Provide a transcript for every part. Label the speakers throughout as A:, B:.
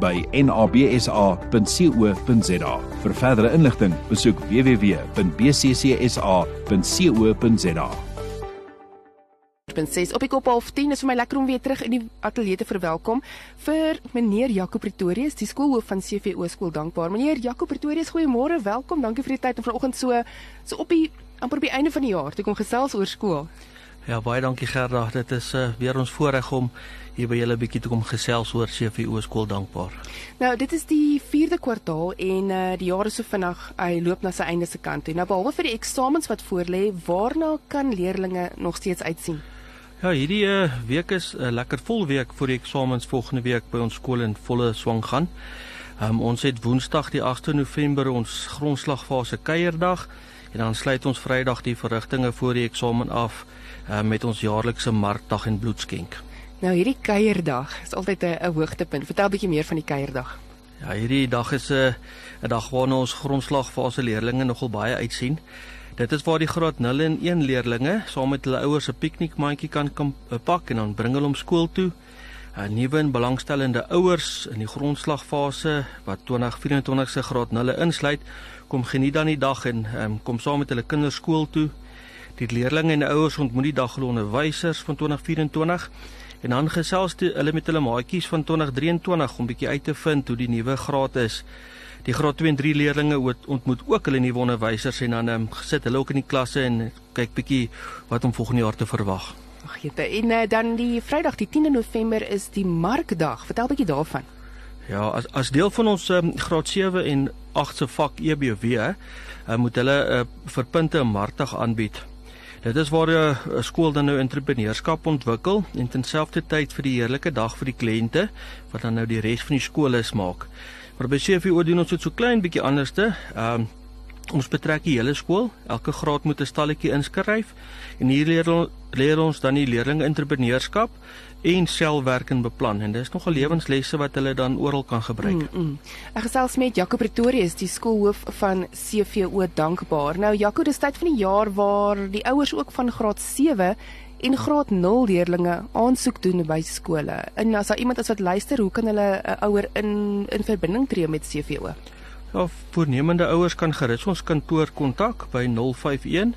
A: by nabsa.co.za. Vir verdere inligting, besoek www.bccsa.co.za.
B: punt 6 op die kop half 10 is vir my lekker om weer terug in die ateljee te verwelkom vir meneer Jaco Pretorius, die skoolhoof van CVO skool dankbaar. Meneer Jaco Pretorius, goeiemôre, welkom. Dankie vir die tyd om vanoggend so so op die amper die einde van die jaar te kom gesels oor skool.
C: Ja, baie dankie Gerda. Dit is uh, weer ons voorreg om hier by julle 'n bietjie te kom gesels oor CVO skool dankbaar.
B: Nou, dit is die 4de kwartaal en uh, die jaar is so vinnig, hy loop na sy einde se kant toe. Nou behalwe vir die eksamens wat voorlê, waarna kan leerders nog steeds uitsien?
C: Ja, hierdie uh, week is 'n uh, lekker vol week vir die eksamens volgende week by ons skool in volle swang gaan. Um, ons het Woensdag die 8de November ons grondslagfase kuierdag en dan sluit ons Vrydag die verrigtinge voor die eksamen af uh, met ons jaarlikse markdag en bloedskenk.
B: Nou hierdie kuierdag is altyd 'n hoogtepunt. Vertel 'n bietjie meer van die kuierdag.
C: Ja, hierdie dag is 'n uh, 'n dag waarna ons grondslagfase leerders nogal baie uitsien. Dit is waar die graad 0 en 1 leerders saam met hulle ouers 'n piknikmandjie kan kom uh, pak en dan bring hulle hom skool toe. Nuwe en belangstellende ouers in die grondslagfase wat 2024 se graad 0 insluit, kom geniet dan die dag en um, kom saam met hulle kinders skool toe. Die leerders en ouers ontmoet die dag hulle onderwysers van 2024 en dan gesels hulle met hulle maatjies van 2023 om bietjie uit te vind hoe die nuwe graad is. Die graad 2 en 3 leerders ontmoet ook hulle nuwe onderwysers en dan um, sit hulle ook in die klasse en kyk bietjie wat om volgende jaar te verwag.
B: Ag jette, en uh, dan die Vrydag die 10de November is die markdag. Vertel bietjie daarvan.
C: Ja, as as deel van ons um, graad 7 en 8 se vak EBW, uh, moet hulle uh, vir punte 'n markdag aanbied. Dit is waar 'n uh, skool dan nou entrepreneurskap ontwikkel en terselfdertyd vir die heerlike dag vir die kliënte wat dan nou die res van die skool is maak. Maar by CVO doen ons dit so klein bietjie anderste. Ehm um, ons betrek die hele skool. Elke graad moet 'n stalletjie inskryf en hier leer, leer ons dan die leerlinge entrepreneurskap en selfwerk en beplan en dis nogal lewenslesse wat hulle dan oral kan gebruik. Mm, mm.
B: Ek gesels met Jaco Pretorius, die skoolhoof van CVO Dankbaar. Nou Jaco, dis tyd van die jaar waar die ouers ook van graad 7 en graad 0 leerdlinge aansoek doen by skole. En as daar iemand is wat luister, hoe kan hulle 'n uh, ouer in in verbinding tree met CVO?
C: Ja, voornemende ouers kan gerus ons kantoor kontak by 051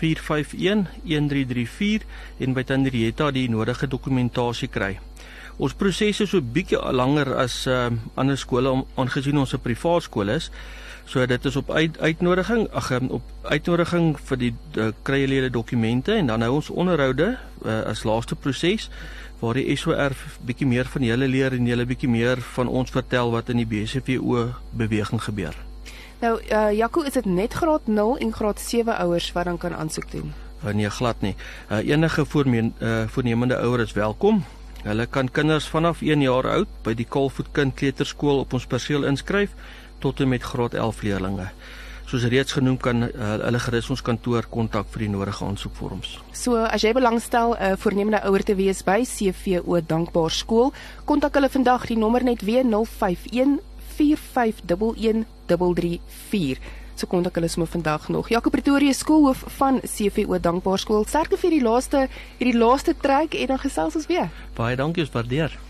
C: 4511334 en by Tandrietta die nodige dokumentasie kry. Ons proses is so bietjie langer as uh, ander skole aangesien ons 'n privaat skool is. So dit is op uit, uitnodiging, ag ehm, op uitnodiging vir die kry julle dokumente en dan hou ons onderhoude uh, as laaste proses waar die SOR bietjie meer van julle leer en julle bietjie meer van ons vertel wat in die BCVO beweging gebeur.
B: Nou uh Jaco, is dit net graad 0 en graad 7 ouers wat dan kan aansoek doen?
C: Uh, nee, glad nie. Uh enige voormeen uh voornemende ouer is welkom. Hulle kan kinders vanaf 1 jaar oud by die Kalfoot Kind Kleuterskool op ons perseel inskryf tot en met graad 11 leerders. Soos reeds genoem kan uh, hulle gerus ons kantoor kontak vir die nodige aansoekvorms.
B: So as jy belangstel 'n uh, voornemende ouer te wees by CVO Dankbaar Skool, kontak hulle vandag die nommer net weer 051 4511334. So kontak hulle sommer vandag nog. Jaco Pretoria skoolhoof van CVO Dankbaar Skool. Sterkte vir die laaste hierdie laaste trek en dan gesels ons weer.
C: Baie dankie, ons waardeer.